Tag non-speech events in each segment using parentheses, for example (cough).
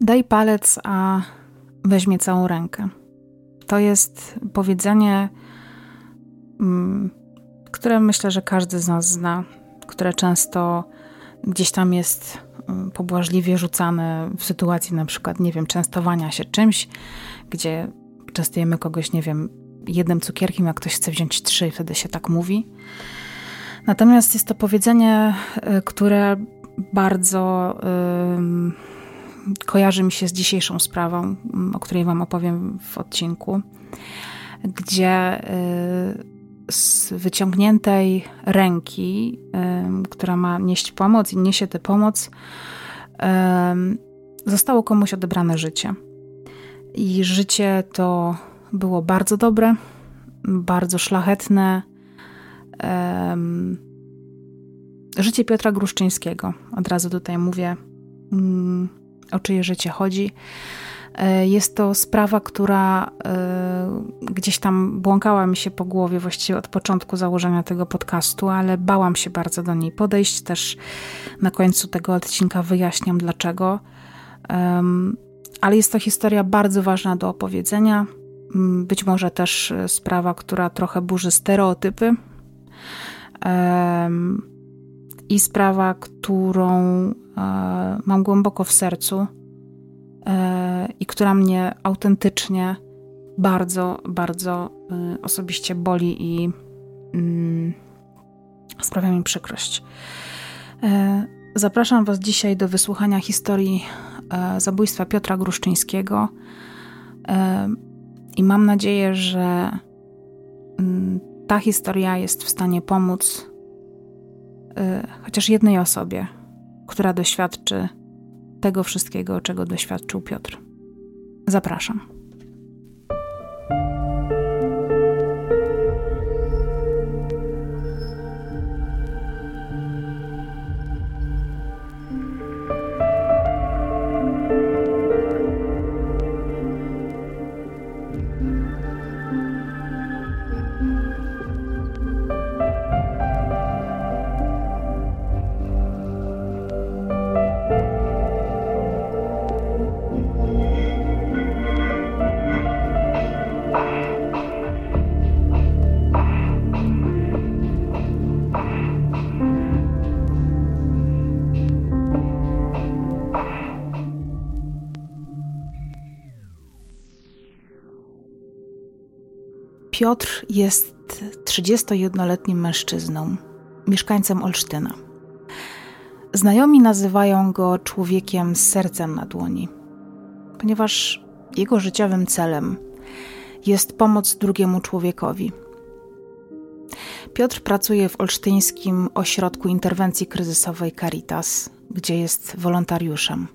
Daj palec, a weźmie całą rękę. To jest powiedzenie, mm, które myślę, że każdy z nas zna, które często gdzieś tam jest mm, pobłażliwie rzucane w sytuacji na przykład, nie wiem, częstowania się czymś, gdzie częstujemy kogoś, nie wiem, jednym cukierkiem, jak ktoś chce wziąć trzy wtedy się tak mówi. Natomiast jest to powiedzenie, y, które bardzo kojarzy mi się z dzisiejszą sprawą, mm, o której Wam opowiem w odcinku, gdzie y, z wyciągniętej ręki, która ma nieść pomoc i niesie tę pomoc, zostało komuś odebrane życie. I życie to było bardzo dobre, bardzo szlachetne. Życie Piotra Gruszczyńskiego. Od razu tutaj mówię, mm, o czyje życie chodzi. E, jest to sprawa, która e, gdzieś tam błąkała mi się po głowie właściwie od początku założenia tego podcastu, ale bałam się bardzo do niej podejść. Też na końcu tego odcinka wyjaśniam dlaczego. Ale jest to historia bardzo ważna do opowiedzenia. Mm, być może też e, sprawa, która trochę burzy stereotypy. I sprawa, którą mam głęboko w sercu e, i która mnie autentycznie bardzo, bardzo e, osobiście boli i mm, sprawia mi przykrość. E, zapraszam Was dzisiaj do wysłuchania historii zabójstwa Piotra Gruszczyńskiego i mam nadzieję, że mm, ta historia jest w stanie pomóc chociaż jednej osobie, która doświadczy tego wszystkiego, czego doświadczył Piotr. Zapraszam. Piotr jest 31-letnim mężczyzną, mieszkańcem Olsztyna. Znajomi nazywają go człowiekiem z sercem na dłoni, ponieważ jego życiowym celem jest pomoc drugiemu człowiekowi. Piotr pracuje w olsztyńskim ośrodku interwencji kryzysowej Caritas, gdzie jest wolontariuszem.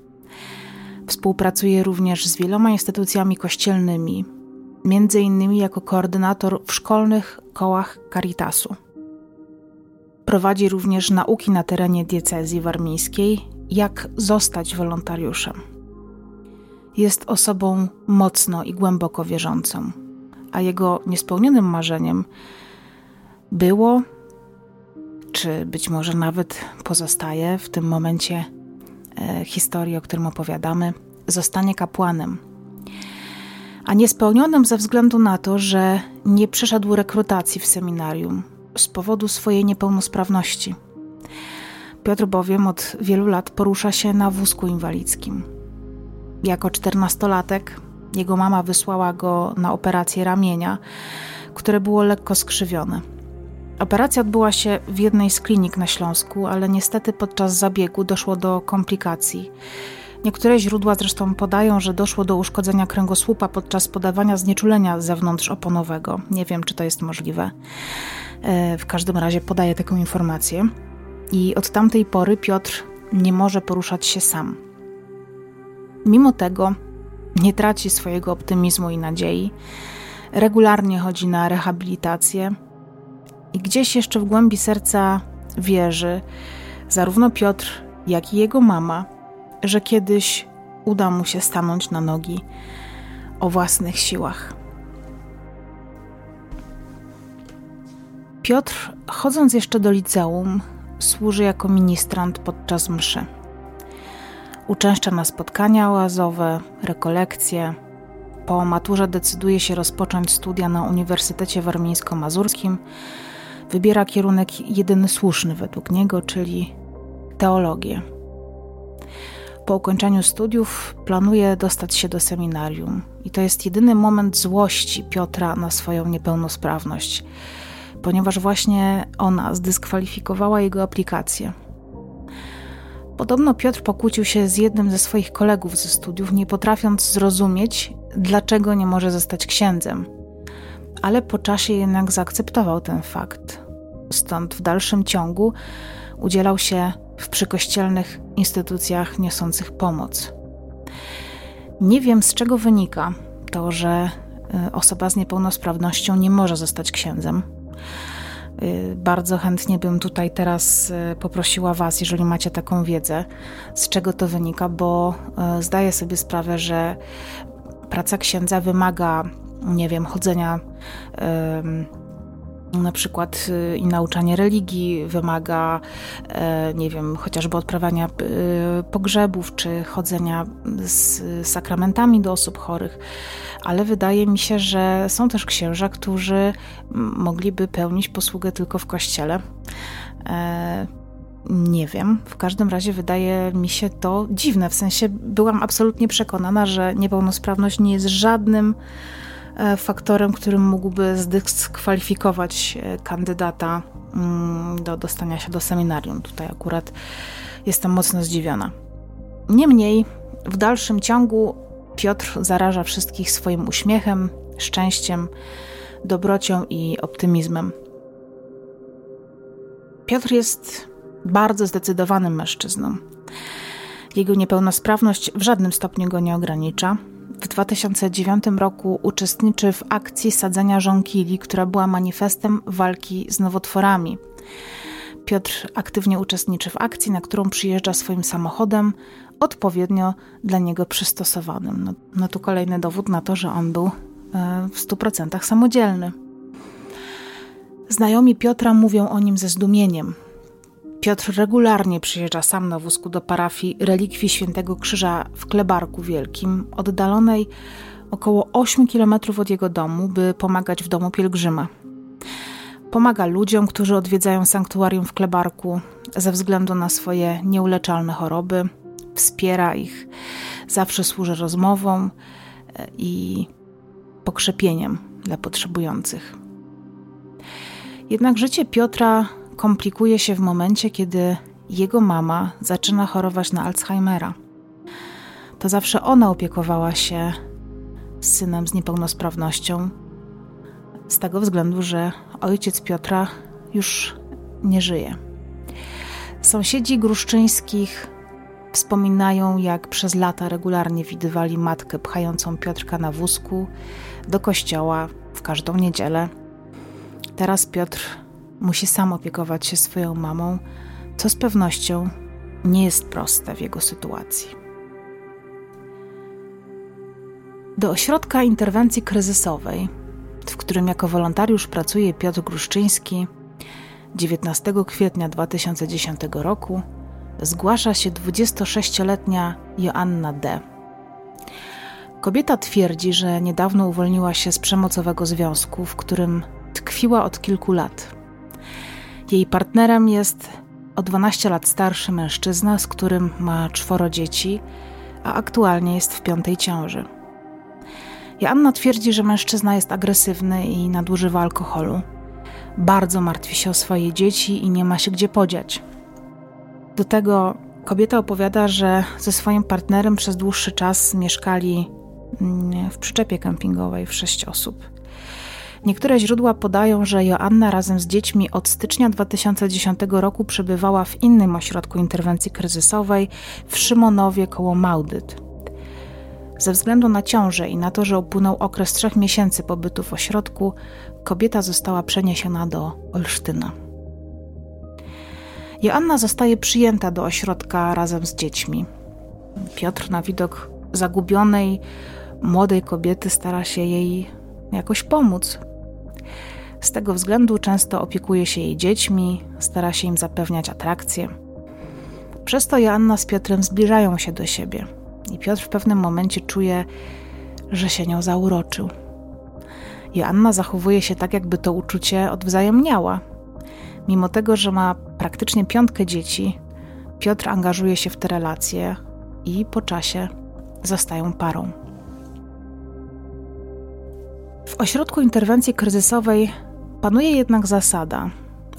Współpracuje również z wieloma instytucjami kościelnymi, między innymi jako koordynator w szkolnych kołach Caritasu. Prowadzi również nauki na terenie diecezji warmińskiej, jak zostać wolontariuszem. Jest osobą mocno i głęboko wierzącą, a jego niespełnionym marzeniem było, czy być może nawet pozostaje w tym momencie e, historii, o którym opowiadamy, zostanie kapłanem a niespełnionym ze względu na to, że nie przeszedł rekrutacji w seminarium z powodu swojej niepełnosprawności. Piotr bowiem od wielu lat porusza się na wózku inwalidzkim. Jako czternastolatek jego mama wysłała go na operację ramienia, które było lekko skrzywione. Operacja odbyła się w jednej z klinik na Śląsku, ale niestety podczas zabiegu doszło do komplikacji Niektóre źródła zresztą podają, że doszło do uszkodzenia kręgosłupa podczas podawania znieczulenia zewnątrzoponowego. Nie wiem, czy to jest możliwe. E, w każdym razie podaję taką informację. I od tamtej pory Piotr nie może poruszać się sam. Mimo tego nie traci swojego optymizmu i nadziei. Regularnie chodzi na rehabilitację i gdzieś jeszcze w głębi serca wierzy, zarówno Piotr, jak i jego mama, że kiedyś uda mu się stanąć na nogi o własnych siłach. Piotr, chodząc jeszcze do liceum, służy jako ministrant podczas mszy. Uczęszcza na spotkania oazowe, rekolekcje. Po maturze decyduje się rozpocząć studia na Uniwersytecie Warmińsko-Mazurskim. Wybiera kierunek jedyny słuszny według niego, czyli teologię. Po ukończeniu studiów planuje dostać się do seminarium, i to jest jedyny moment złości Piotra na swoją niepełnosprawność, ponieważ właśnie ona zdyskwalifikowała jego aplikację. Podobno Piotr pokłócił się z jednym ze swoich kolegów ze studiów, nie potrafiąc zrozumieć, dlaczego nie może zostać księdzem. Ale po czasie jednak zaakceptował ten fakt. Stąd w dalszym ciągu udzielał się w przykościelnych instytucjach niosących pomoc. Nie wiem z czego wynika to, że y, osoba z niepełnosprawnością nie może zostać księdzem. Y, bardzo chętnie bym tutaj teraz y, poprosiła Was, jeżeli macie taką wiedzę, z czego to wynika, bo zdaję sobie sprawę, że praca księdza wymaga, nie wiem, chodzenia na przykład y, i nauczanie religii wymaga, e, nie wiem, chociażby odprawiania y, pogrzebów czy chodzenia z sakramentami do osób chorych, ale wydaje mi się, że są też księża, którzy mogliby pełnić posługę tylko w kościele. E, nie wiem, w każdym razie wydaje mi się to dziwne, w sensie byłam absolutnie przekonana, że niepełnosprawność nie jest żadnym faktorem, którym mógłby zdyskwalifikować e, kandydata mm, do dostania się do seminarium. Tutaj akurat jestem mocno zdziwiona. Niemniej, w dalszym ciągu Piotr zaraża wszystkich swoim uśmiechem, szczęściem, dobrocią i optymizmem. Piotr jest bardzo zdecydowanym mężczyzną. Jego niepełnosprawność w żadnym stopniu go nie ogranicza w 2009 roku uczestniczy w akcji sadzenia żonkili, która była manifestem walki z nowotworami. Piotr aktywnie uczestniczy w akcji, na którą przyjeżdża swoim samochodem, odpowiednio dla niego przystosowanym. No, no tu kolejny dowód na to, że on był e, w 100% samodzielny. Znajomi Piotra mówią o nim ze zdumieniem. Piotr regularnie przyjeżdża sam na wózku do parafii Relikwii Świętego Krzyża w Klebarku Wielkim, oddalonej około 8 km od jego domu, by pomagać w domu pielgrzyma. Pomaga ludziom, którzy odwiedzają sanktuarium w Klebarku ze względu na swoje nieuleczalne choroby, wspiera ich, zawsze służy rozmową e, i pokrzepieniem dla potrzebujących. Jednak życie Piotra komplikuje się w momencie, kiedy jego mama zaczyna chorować na Alzheimera. To zawsze ona opiekowała się synem z niepełnosprawnością, z tego względu, że ojciec Piotra już nie żyje. Sąsiedzi Gruszczyńskich wspominają, jak przez lata regularnie widywali matkę pchającą Piotrka na wózku do kościoła w każdą niedzielę. Teraz Piotr musi sam opiekować się swoją mamą, co z pewnością nie jest proste w jego sytuacji. Do ośrodka interwencji kryzysowej, w którym jako wolontariusz pracuje Piotr Gruszczyński, 19 kwietnia 2010 roku zgłasza się 26-letnia Joanna D. Kobieta twierdzi, że niedawno uwolniła się z przemocowego związku, w którym tkwiła od kilku lat. Jej partnerem jest o 12 lat starszy mężczyzna, z którym ma czworo dzieci, a aktualnie jest w piątej ciąży. Joanna twierdzi, że mężczyzna jest agresywny i nadużywa alkoholu. Bardzo martwi się o swoje dzieci i nie ma się gdzie podziać. Do tego kobieta opowiada, że ze swoim partnerem przez dłuższy czas mieszkali mm, w przyczepie kempingowej w sześć osób. Niektóre źródła podają, że Joanna razem z dziećmi od stycznia 2010 roku przebywała w innym ośrodku interwencji kryzysowej w Szymonowie koło Maudyt. Ze względu na ciążę i na to, że upłynął okres trzech miesięcy pobytu w ośrodku, kobieta została przeniesiona do Olsztyna. Joanna zostaje przyjęta do ośrodka razem z dziećmi. Piotr na widok zagubionej, młodej kobiety stara się jej jakoś pomóc, z tego względu często opiekuje się jej dziećmi, stara się im zapewniać atrakcje. Przez to Joanna z Piotrem zbliżają się do siebie i Piotr w pewnym momencie czuje, że się nią zauroczył. Joanna zachowuje się tak, jakby to uczucie odwzajemniała. Mimo tego, że ma praktycznie piątkę dzieci, Piotr angażuje się w te relacje i po czasie zostają parą. W ośrodku interwencji kryzysowej panuje jednak zasada,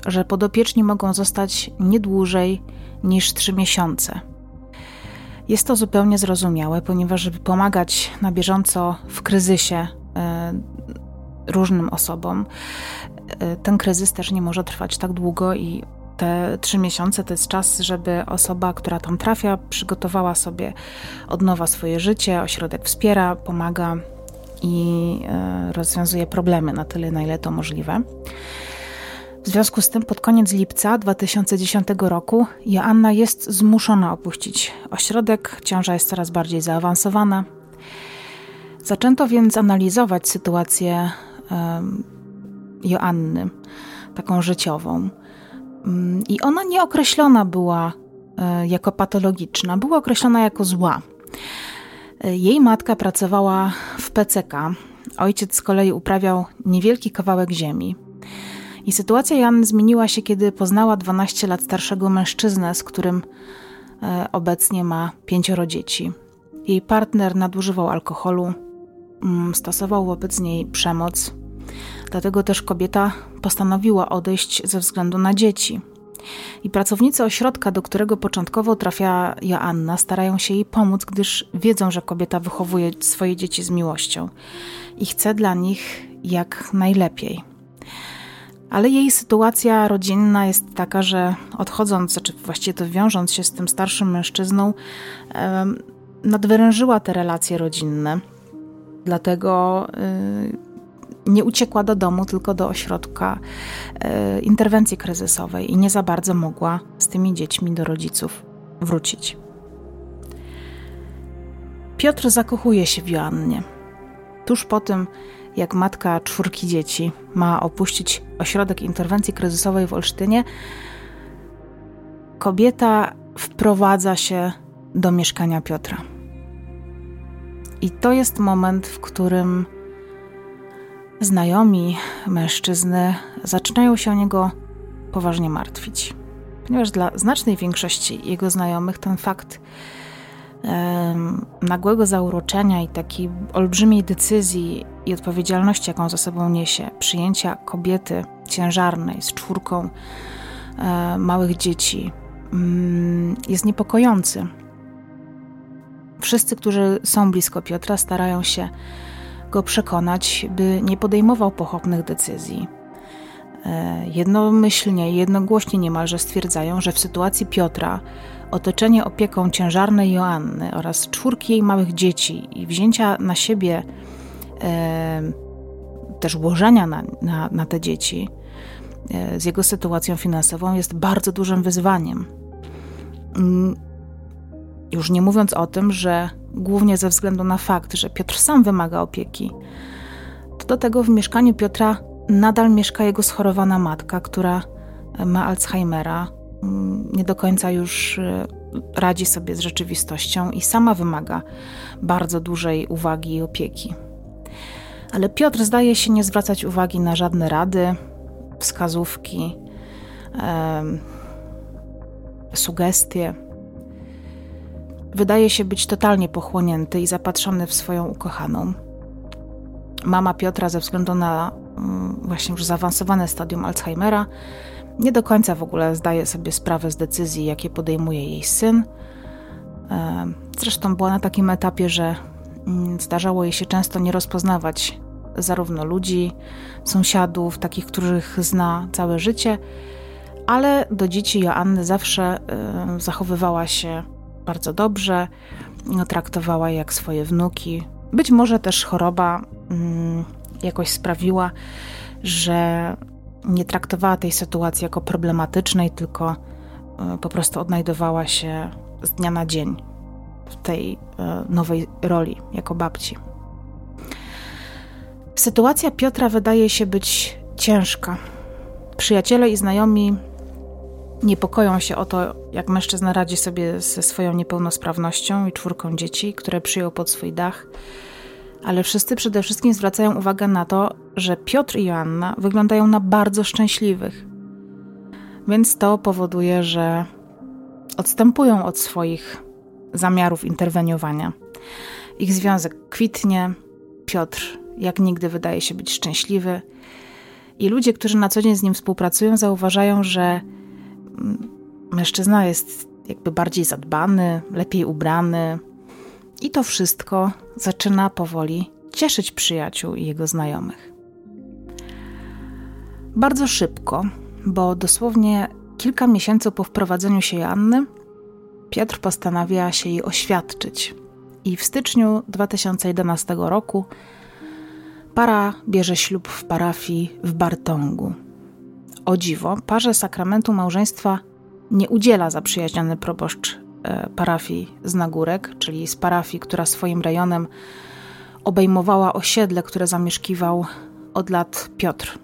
że podopieczni mogą zostać nie dłużej niż trzy miesiące. Jest to zupełnie zrozumiałe, ponieważ żeby pomagać na bieżąco w kryzysie e, różnym osobom, e, ten kryzys też nie może trwać tak długo i te trzy miesiące to jest czas, żeby osoba, która tam trafia, przygotowała sobie od nowa swoje życie, ośrodek wspiera, pomaga i e, rozwiązuje problemy na tyle, na ile to możliwe. W związku z tym pod koniec lipca 2010 roku Joanna jest zmuszona opuścić ośrodek, ciąża jest coraz bardziej zaawansowana. Zaczęto więc analizować sytuację Joanny, taką życiową. Mm, I ona nieokreślona była e, jako patologiczna, była określona jako zła. Jej matka pracowała w PCK, ojciec z kolei uprawiał niewielki kawałek ziemi. I sytuacja Joanny zmieniła się, kiedy poznała 12 lat starszego mężczyznę, z którym e, obecnie ma pięcioro dzieci. Jej partner nadużywał alkoholu, mm, stosował wobec niej przemoc. Dlatego też kobieta postanowiła odejść ze względu na dzieci. I pracownicy ośrodka, do którego początkowo trafia Joanna, starają się jej pomóc, gdyż wiedzą, że kobieta wychowuje swoje dzieci z miłością i chce dla nich jak najlepiej. Ale jej sytuacja rodzinna jest taka, że odchodząc, znaczy właściwie to wiążąc się z tym starszym mężczyzną, nadwyrężyła te relacje rodzinne. Dlatego y, nie uciekła do domu, tylko do ośrodka y, interwencji kryzysowej i nie za bardzo mogła z tymi dziećmi do rodziców wrócić. Piotr zakochuje się w Joannie. Tuż po tym, jak matka czwórki dzieci ma opuścić ośrodek interwencji kryzysowej w Olsztynie, kobieta wprowadza się do mieszkania Piotra. I to jest moment, w którym znajomi mężczyzny zaczynają się o niego poważnie martwić. Ponieważ dla znacznej większości jego znajomych ten fakt nagłego zauroczenia i takiej olbrzymiej decyzji i odpowiedzialności, jaką za sobą niesie, przyjęcia kobiety ciężarnej z czwórką e, małych dzieci, mm, jest niepokojący. Wszyscy, którzy są blisko Piotra, starają się go przekonać, by nie podejmował pochopnych decyzji. E, jednomyślnie, jednogłośnie niemalże stwierdzają, że w sytuacji Piotra otoczenie opieką ciężarnej Joanny oraz czwórki jej małych dzieci i wzięcia na siebie e, też łożenia na, na, na te dzieci e, z jego sytuacją finansową jest bardzo dużym wyzwaniem. Mm, już nie mówiąc o tym, że głównie ze względu na fakt, że Piotr sam wymaga opieki, to do tego w mieszkaniu Piotra nadal mieszka jego schorowana matka, która ma Alzheimera, nie do końca już y, radzi sobie z rzeczywistością i sama wymaga bardzo dużej uwagi i opieki. Ale Piotr zdaje się nie zwracać uwagi na żadne rady, wskazówki, sugestie. Wydaje się być totalnie pochłonięty i zapatrzony w swoją ukochaną. Mama Piotra, ze względu na mm, właśnie już zaawansowane stadium Alzheimera, nie do końca w ogóle zdaje sobie sprawę z decyzji, jakie podejmuje jej syn. E, zresztą była na takim etapie, że mm, zdarzało jej się często nie rozpoznawać zarówno ludzi, sąsiadów, takich, których zna całe życie, ale do dzieci Joanny zawsze e, zachowywała się bardzo dobrze, traktowała jak swoje wnuki. Być może też choroba mm, jakoś sprawiła, że nie traktowała tej sytuacji jako problematycznej, tylko e, po prostu odnajdowała się z dnia na dzień w tej e, nowej roli jako babci. Sytuacja Piotra wydaje się być ciężka. Przyjaciele i znajomi Niepokoją się o to, jak mężczyzna radzi sobie ze swoją niepełnosprawnością i czwórką dzieci, które przyjął pod swój dach. Ale wszyscy przede wszystkim zwracają uwagę na to, że Piotr i Joanna wyglądają na bardzo szczęśliwych. Więc to powoduje, że odstępują od swoich zamiarów interweniowania. Ich związek kwitnie, Piotr jak nigdy wydaje się być szczęśliwy. I ludzie, którzy na co dzień z nim współpracują, zauważają, że mężczyzna jest jakby bardziej zadbany, lepiej ubrany. I to wszystko zaczyna powoli cieszyć przyjaciół i jego znajomych. Bardzo szybko, bo dosłownie kilka miesięcy po wprowadzeniu się Joanny, Piotr postanawia się jej oświadczyć. I w styczniu 2011 roku para bierze ślub w parafii w Bartongu. O dziwo, parze sakramentu małżeństwa nie udziela zaprzyjaźniony proboszcz e, parafii z Nagórek, czyli z parafii, która swoim rejonem obejmowała osiedle, które zamieszkiwał od lat Piotr.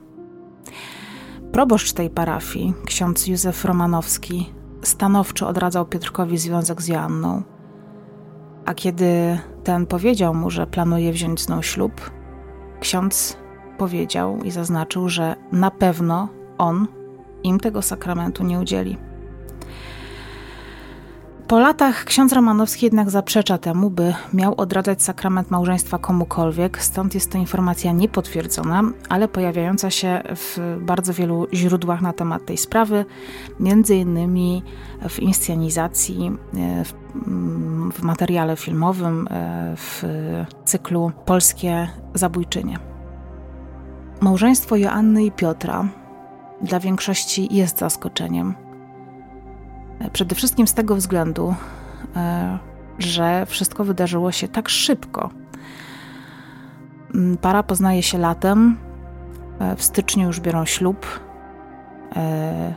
Proboszcz tej parafii, ksiądz Józef Romanowski, stanowczo odradzał Piotrkowi związek z Joanną. A kiedy ten powiedział mu, że planuje wziąć z nią ślub, ksiądz powiedział i zaznaczył, że na pewno on im tego sakramentu nie udzieli. Po latach ksiądz Romanowski jednak zaprzecza temu, by miał odradzać sakrament małżeństwa komukolwiek, stąd jest to informacja niepotwierdzona, ale pojawiająca się w bardzo wielu źródłach na temat tej sprawy, między innymi w inscenizacji, e, w, mm, w materiale filmowym, e, w cyklu Polskie Zabójczynie. Małżeństwo Joanny i Piotra dla większości jest zaskoczeniem Przede wszystkim z tego względu, e, że wszystko wydarzyło się tak szybko. Mm, para poznaje się latem, e, w styczniu już biorą ślub. E,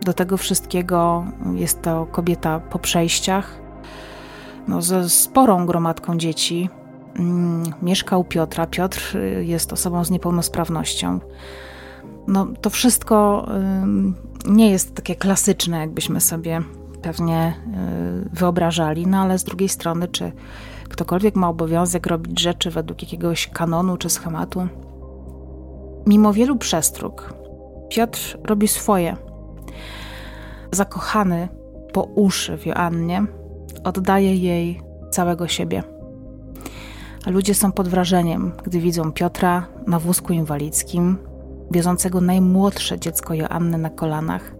do tego wszystkiego jest to kobieta po przejściach, no, ze sporą gromadką dzieci. Mm, mieszka u Piotra. Piotr jest osobą z niepełnosprawnością. No, to wszystko nie jest takie klasyczne, jakbyśmy sobie pewnie y, wyobrażali, no ale z drugiej strony, czy ktokolwiek ma obowiązek robić rzeczy według jakiegoś kanonu czy schematu? Mimo wielu przestróg, Piotr robi swoje. Zakochany po uszy w Joannie, oddaje jej całego siebie. Ludzie są pod wrażeniem, gdy widzą Piotra na wózku inwalidzkim, wiozącego najmłodsze dziecko Joanny na kolanach.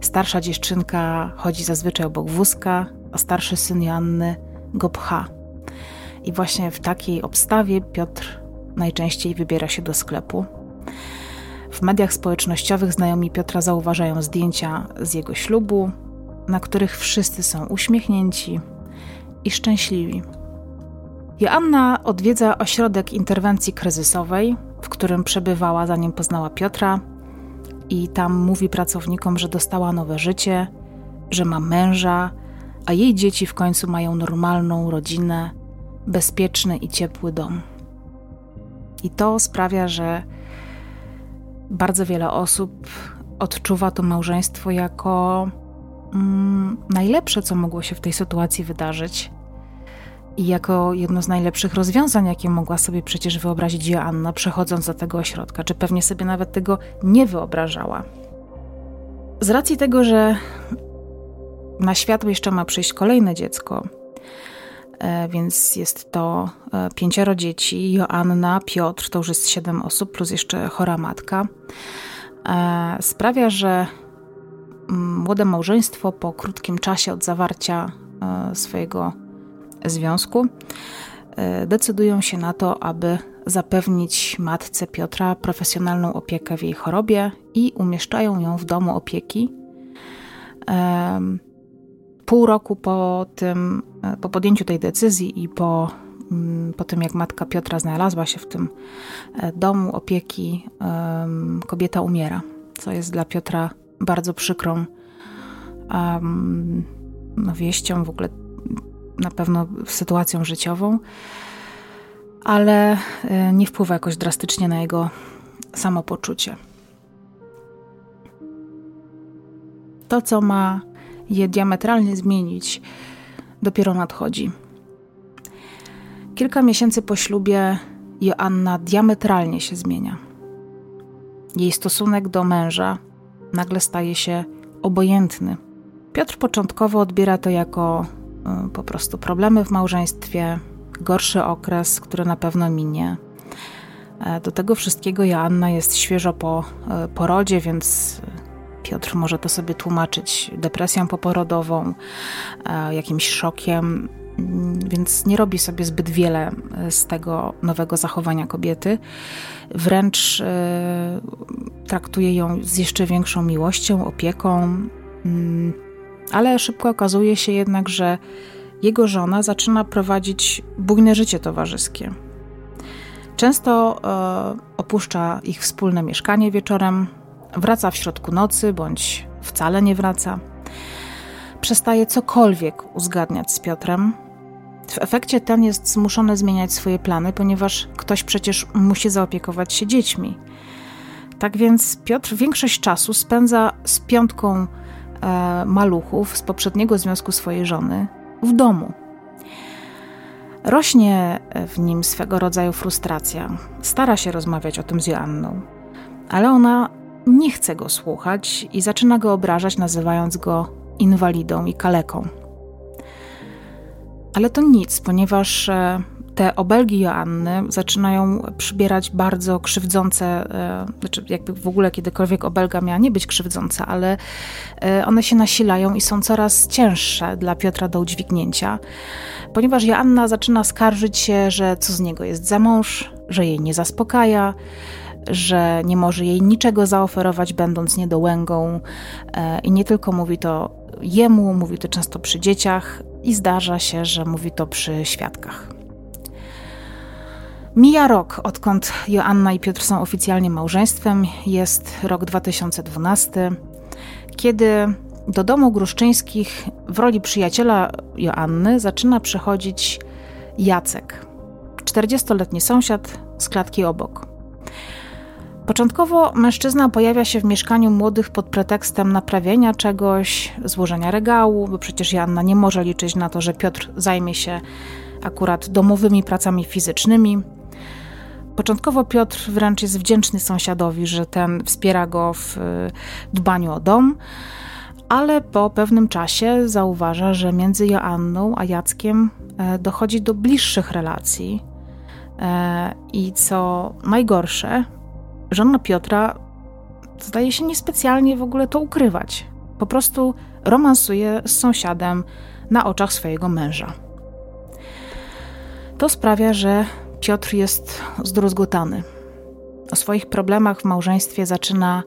Starsza dziewczynka chodzi zazwyczaj obok wózka, a starszy syn Joanny go pcha. I właśnie w takiej obstawie Piotr najczęściej wybiera się do sklepu. W mediach społecznościowych znajomi Piotra zauważają zdjęcia z jego ślubu, na których wszyscy są uśmiechnięci i szczęśliwi. Joanna odwiedza ośrodek interwencji kryzysowej, w którym przebywała zanim poznała Piotra, i tam mówi pracownikom, że dostała nowe życie, że ma męża, a jej dzieci w końcu mają normalną rodzinę, bezpieczny i ciepły dom. I to sprawia, że bardzo wiele osób odczuwa to małżeństwo jako mm, najlepsze, co mogło się w tej sytuacji wydarzyć i jako jedno z najlepszych rozwiązań, jakie mogła sobie przecież wyobrazić Joanna, przechodząc do tego ośrodka, czy pewnie sobie nawet tego nie wyobrażała. Z racji tego, że na świat jeszcze ma przyjść kolejne dziecko, e, więc jest to e, pięcioro dzieci, Joanna, Piotr, to już jest siedem osób, plus jeszcze chora matka, e, sprawia, że mm, młode małżeństwo po krótkim czasie od zawarcia swojego związku, e, decydują się na to, aby zapewnić matce Piotra profesjonalną opiekę w jej chorobie i umieszczają ją w domu opieki. Pół roku po tym, e, po podjęciu tej decyzji i po, mm, po tym, jak matka Piotra znalazła się w tym e, domu opieki, kobieta umiera, co jest dla Piotra bardzo przykrą no, wieścią, w ogóle na pewno sytuacją życiową, ale e, nie wpływa jakoś drastycznie na jego samopoczucie. To, co ma je diametralnie zmienić, dopiero nadchodzi. Kilka miesięcy po ślubie Joanna diametralnie się zmienia. Jej stosunek do męża nagle staje się obojętny. Piotr początkowo odbiera to jako po prostu problemy w małżeństwie, gorszy okres, który na pewno minie. E, do tego wszystkiego Joanna jest świeżo po e, porodzie, więc Piotr może to sobie tłumaczyć depresją poporodową, e, jakimś szokiem, mm, więc nie robi sobie zbyt wiele z tego nowego zachowania kobiety. Wręcz traktuje ją z jeszcze większą miłością, opieką, mm, ale szybko okazuje się jednak, że jego żona zaczyna prowadzić bujne życie towarzyskie. Często e, opuszcza ich wspólne mieszkanie wieczorem, wraca w środku nocy bądź wcale nie wraca. Przestaje cokolwiek uzgadniać z Piotrem. W efekcie ten jest zmuszony zmieniać swoje plany, ponieważ ktoś przecież musi zaopiekować się dziećmi. Tak więc Piotr większość czasu spędza z piątką maluchów z poprzedniego związku swojej żony w domu. Rośnie w nim swego rodzaju frustracja. Stara się rozmawiać o tym z Joanną, ale ona nie chce go słuchać i zaczyna go obrażać, nazywając go inwalidą i kaleką. Ale to nic, ponieważ e, te obelgi Joanny zaczynają przybierać bardzo krzywdzące, e, znaczy jakby w ogóle kiedykolwiek obelga miała nie być krzywdząca, ale e, one się nasilają i są coraz cięższe dla Piotra do udźwignięcia, ponieważ Joanna zaczyna skarżyć się, że co z niego jest za mąż, że jej nie zaspokaja, że nie może jej niczego zaoferować, będąc niedołęgą. E, I nie tylko mówi to jemu, mówi to często przy dzieciach i zdarza się, że mówi to przy świadkach. Mija rok, odkąd Joanna i Piotr są oficjalnie małżeństwem. Jest rok 2012, kiedy do domu Gruszczyńskich w roli przyjaciela Joanny zaczyna przychodzić Jacek, 40-letni sąsiad z klatki obok. Początkowo mężczyzna pojawia się w mieszkaniu młodych pod pretekstem naprawienia czegoś, złożenia regału, bo przecież Joanna nie może liczyć na to, że Piotr zajmie się akurat domowymi pracami fizycznymi. Początkowo Piotr wręcz jest wdzięczny sąsiadowi, że ten wspiera go w e, dbaniu o dom, ale po pewnym czasie zauważa, że między Joanną a Jackiem e, dochodzi do bliższych relacji. E, I co najgorsze, żona Piotra zdaje się niespecjalnie w ogóle to ukrywać. Po prostu romansuje z sąsiadem na oczach swojego męża. To sprawia, że Piotr jest zdruzgotany. O swoich problemach w małżeństwie zaczyna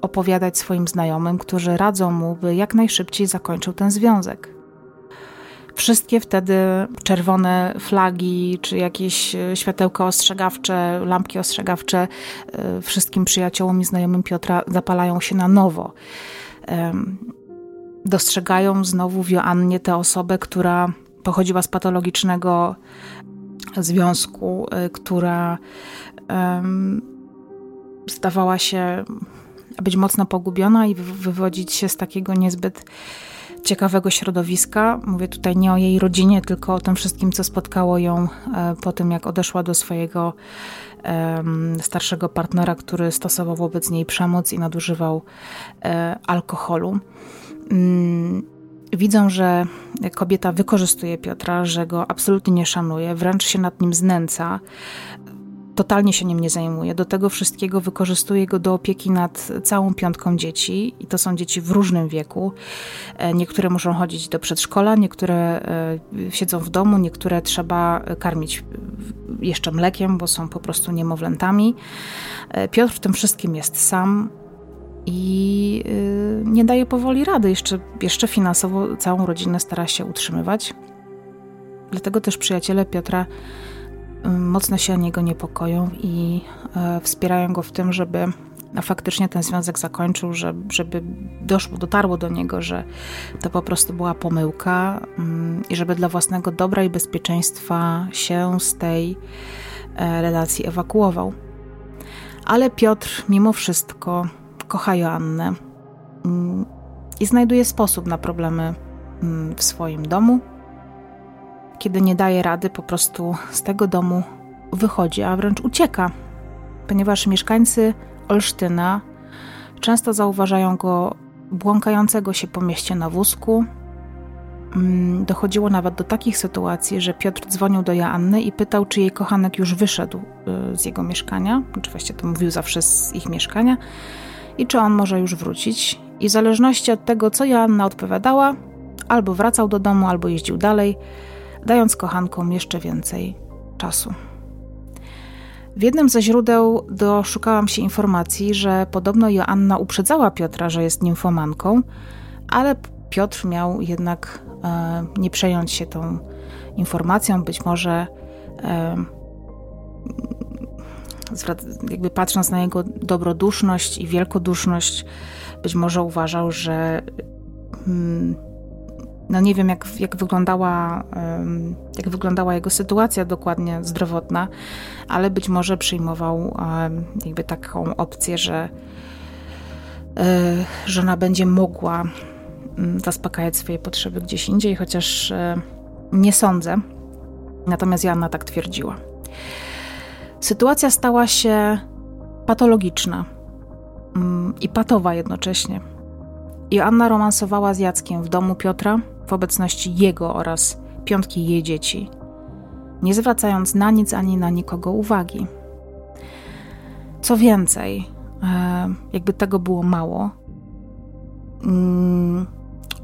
opowiadać swoim znajomym, którzy radzą mu, by jak najszybciej zakończył ten związek. Wszystkie wtedy czerwone flagi, czy jakieś e, światełka ostrzegawcze, lampki ostrzegawcze e, wszystkim przyjaciołom i znajomym Piotra zapalają się na nowo. Dostrzegają znowu w Joannie tę osobę, która pochodziła z patologicznego związku, y, która zdawała się być mocno pogubiona i wywodzić się z takiego niezbyt ciekawego środowiska. Mówię tutaj nie o jej rodzinie, tylko o tym wszystkim, co spotkało ją e, po tym, jak odeszła do swojego starszego partnera, który stosował wobec niej przemoc i nadużywał e, alkoholu. Mm, widzą, że kobieta wykorzystuje Piotra, że go absolutnie nie szanuje, wręcz się nad nim znęca, totalnie się nim nie zajmuje. Do tego wszystkiego wykorzystuje go do opieki nad całą piątką dzieci i to są dzieci w różnym wieku. E, niektóre muszą chodzić do przedszkola, niektóre e, siedzą w domu, niektóre trzeba karmić jeszcze mlekiem, bo są po prostu niemowlętami. E, Piotr w tym wszystkim jest sam i y, nie daje powoli rady. Jeszcze, jeszcze finansowo całą rodzinę stara się utrzymywać. Dlatego też przyjaciele Piotra y, mocno się o niego niepokoją i y, wspierają go w tym, żeby faktycznie ten związek zakończył, żeby doszło, dotarło do niego, że to po prostu była pomyłka i żeby dla własnego dobra i bezpieczeństwa się z tej e, relacji ewakuował. Ale Piotr mimo wszystko kocha Joannę. Mm, i znajduje sposób na problemy mm, w swoim domu. Kiedy nie daje rady, po prostu z tego domu wychodzi, a wręcz ucieka, ponieważ mieszkańcy Olsztyna często zauważają go błąkającego się po mieście na wózku. Mm, dochodziło nawet do takich sytuacji, że Piotr dzwonił do Joanny i pytał, czy jej kochanek już wyszedł y, z jego mieszkania. Oczywiście to mówił zawsze z ich mieszkania. I czy on może już wrócić. I w zależności od tego, co Joanna odpowiadała, albo wracał do domu, albo jeździł dalej, dając kochankom jeszcze więcej czasu. W jednym ze źródeł doszukałam się informacji, że podobno Joanna uprzedzała Piotra, że jest nimfomanką, ale Piotr miał jednak e, nie przejąć się tą informacją, być może e, jakby patrząc na jego dobroduszność i wielkoduszność, być może uważał, że hmm, no nie wiem, jak, jak, wyglądała, jak wyglądała jego sytuacja dokładnie zdrowotna, ale być może przyjmował jakby taką opcję, że e, żona będzie mogła mm, zaspokajać swoje potrzeby gdzieś indziej, chociaż e, nie sądzę. Natomiast Joanna tak twierdziła. Sytuacja stała się patologiczna mm, i patowa jednocześnie. Joanna romansowała z Jackiem w domu Piotra w obecności jego oraz piątki jej dzieci, nie zwracając na nic ani na nikogo uwagi. Co więcej, e, jakby tego było mało, mm,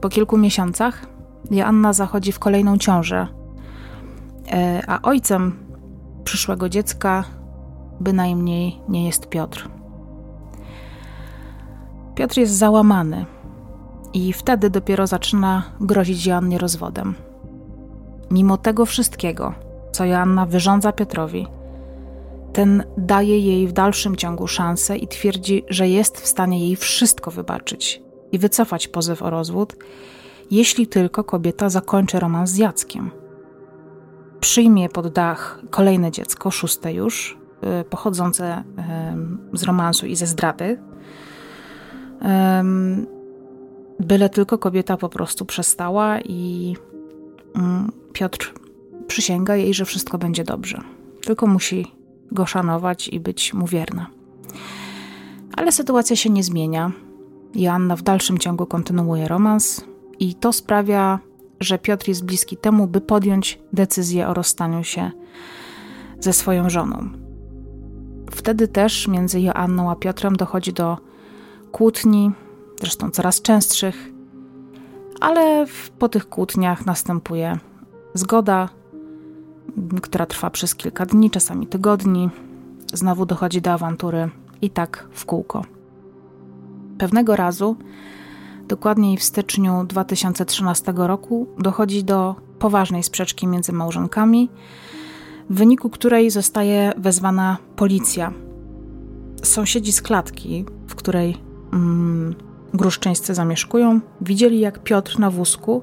po kilku miesiącach Joanna zachodzi w kolejną ciążę, e, a ojcem przyszłego dziecka bynajmniej nie jest Piotr. Piotr jest załamany i wtedy dopiero zaczyna grozić Joannie rozwodem. Mimo tego wszystkiego, co Joanna wyrządza Piotrowi, ten daje jej w dalszym ciągu szansę i twierdzi, że jest w stanie jej wszystko wybaczyć i wycofać pozew o rozwód, jeśli tylko kobieta zakończy romans z Jackiem. Przyjmie pod dach kolejne dziecko, szóste już, y, pochodzące z romansu i ze zdrady. Byle tylko kobieta po prostu przestała i mm, Piotr przysięga jej, że wszystko będzie dobrze. Tylko musi go szanować i być mu wierna. Ale sytuacja się nie zmienia. Joanna w dalszym ciągu kontynuuje romans i to sprawia, że Piotr jest bliski temu, by podjąć decyzję o rozstaniu się ze swoją żoną. Wtedy też między Joanną a Piotrem dochodzi do kłótni, zresztą coraz częstszych, ale po tych kłótniach następuje zgoda, która trwa przez kilka dni, czasami tygodni. Znowu dochodzi do awantury i tak w kółko. Pewnego razu, dokładniej w styczniu 2013 roku, dochodzi do poważnej sprzeczki między małżonkami, w wyniku której zostaje wezwana policja. Sąsiedzi z klatki, w której mm, gruszczyńscy zamieszkują, widzieli jak Piotr na wózku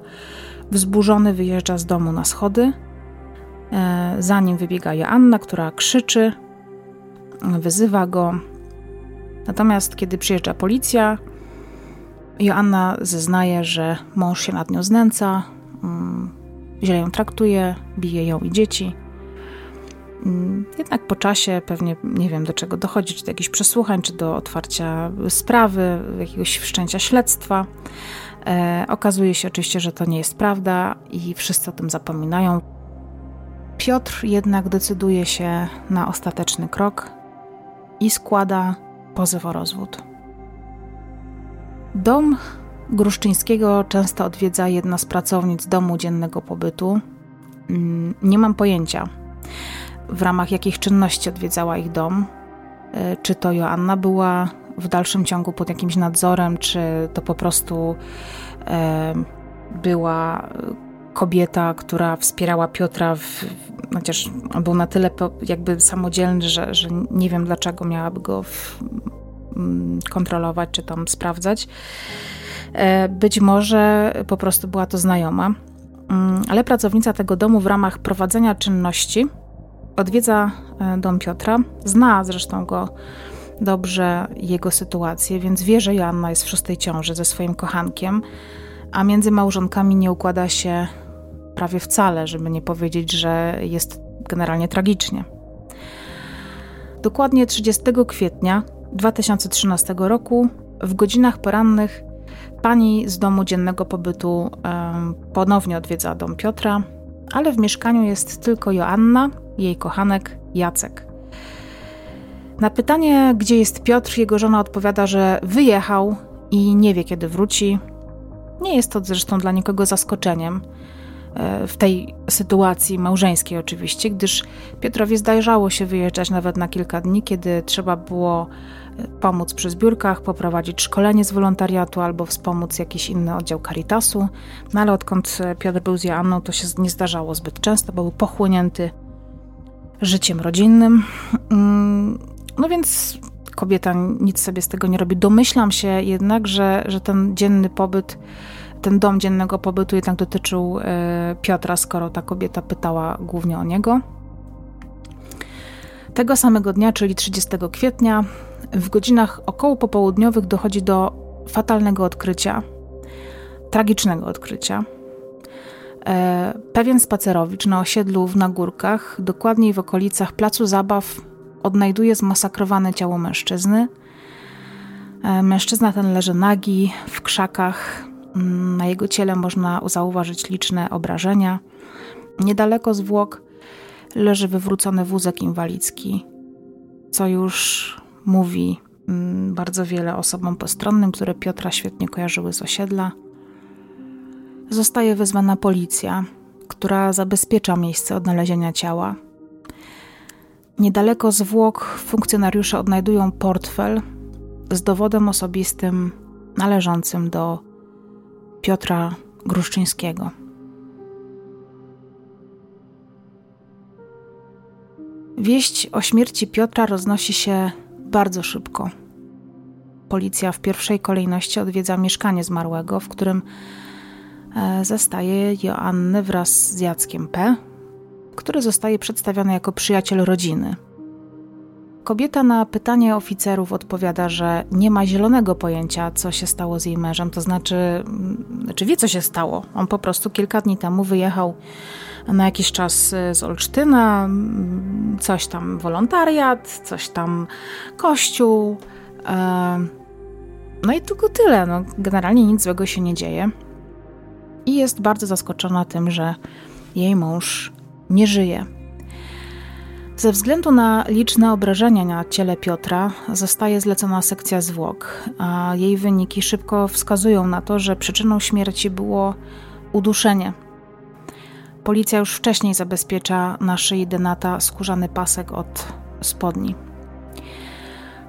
wzburzony wyjeżdża z domu na schody. E, za nim wybiega Joanna, która krzyczy, wyzywa go. Natomiast kiedy przyjeżdża policja, Joanna zeznaje, że mąż się nad nią znęca, mm, źle ją traktuje, bije ją i dzieci. Mm, jednak po czasie pewnie nie wiem do czego dochodzi, czy do jakichś przesłuchań, czy do otwarcia sprawy, jakiegoś wszczęcia śledztwa. E, okazuje się oczywiście, że to nie jest prawda i wszyscy o tym zapominają. Piotr jednak decyduje się na ostateczny krok i składa pozew o rozwód. Dom Gruszczyńskiego często odwiedza jedna z pracownic domu dziennego pobytu. Mm, nie mam pojęcia, w ramach jakich czynności odwiedzała ich dom. E, czy to Joanna była w dalszym ciągu pod jakimś nadzorem, czy to po prostu e, była kobieta, która wspierała Piotra, w, chociaż on był na tyle jakby samodzielny, że, że nie wiem dlaczego miałaby go w, kontrolować czy tam sprawdzać. E, być może po prostu była to znajoma, mm, ale pracownica tego domu w ramach prowadzenia czynności odwiedza e, dom Piotra, zna zresztą go dobrze jego sytuację, więc wie, że Joanna jest w szóstej ciąży ze swoim kochankiem, a między małżonkami nie układa się prawie wcale, żeby nie powiedzieć, że jest generalnie tragicznie. Dokładnie 30 kwietnia 2013 roku w godzinach porannych pani z domu dziennego pobytu ponownie odwiedza dom Piotra, ale w mieszkaniu jest tylko Joanna, jej kochanek Jacek. Na pytanie, gdzie jest Piotr, jego żona odpowiada, że wyjechał i nie wie, kiedy wróci. Nie jest to zresztą dla nikogo zaskoczeniem e, w tej sytuacji małżeńskiej, oczywiście, gdyż Piotrowi zdarzało się wyjeżdżać nawet na kilka dni, kiedy trzeba było pomóc przy zbiórkach, poprowadzić szkolenie z wolontariatu albo wspomóc jakiś inny oddział Caritasu. No ale odkąd Piotr był z Joanną, to się nie zdarzało zbyt często, bo był pochłonięty życiem rodzinnym. Mm, no więc kobieta nic sobie z tego nie robi. Domyślam się jednak, że, że ten dzienny pobyt, ten dom dziennego pobytu jednak dotyczył e, Piotra, skoro ta kobieta pytała głównie o niego. Tego samego dnia, czyli 30 kwietnia, w godzinach około popołudniowych dochodzi do fatalnego odkrycia, tragicznego odkrycia. E, pewien spacerowicz na osiedlu w Nagórkach, dokładniej w okolicach placu zabaw odnajduje zmasakrowane ciało mężczyzny. E, mężczyzna ten leży nagi w krzakach. Mm, na jego ciele można zauważyć liczne obrażenia. Niedaleko zwłok leży wywrócony wózek inwalidzki, co już mówi mm, bardzo wiele osobom postronnym, które Piotra świetnie kojarzyły z osiedla. Zostaje wezwana policja, która zabezpiecza miejsce odnalezienia ciała. Niedaleko zwłok funkcjonariusze odnajdują portfel z dowodem osobistym należącym do Piotra Gruszczyńskiego. Wieść o śmierci Piotra roznosi się bardzo szybko. Policja w pierwszej kolejności odwiedza mieszkanie zmarłego, w którym e, zastaje Joannę wraz z Jackiem P., który zostaje przedstawiony jako przyjaciel rodziny. Kobieta na pytanie oficerów odpowiada, że nie ma zielonego pojęcia, co się stało z jej mężem, to znaczy, mm, znaczy wie, co się stało. On po prostu kilka dni temu wyjechał na jakiś czas y, z Olsztyna, mm, coś tam wolontariat, coś tam kościół. E, no i tylko tyle. No, generalnie nic złego się nie dzieje. I jest bardzo zaskoczona tym, że jej mąż nie żyje. Ze względu na liczne obrażenia na ciele Piotra zostaje zlecona sekcja zwłok, a jej wyniki szybko wskazują na to, że przyczyną śmierci było uduszenie. Policja już wcześniej zabezpiecza na szyi Denata skórzany pasek od spodni.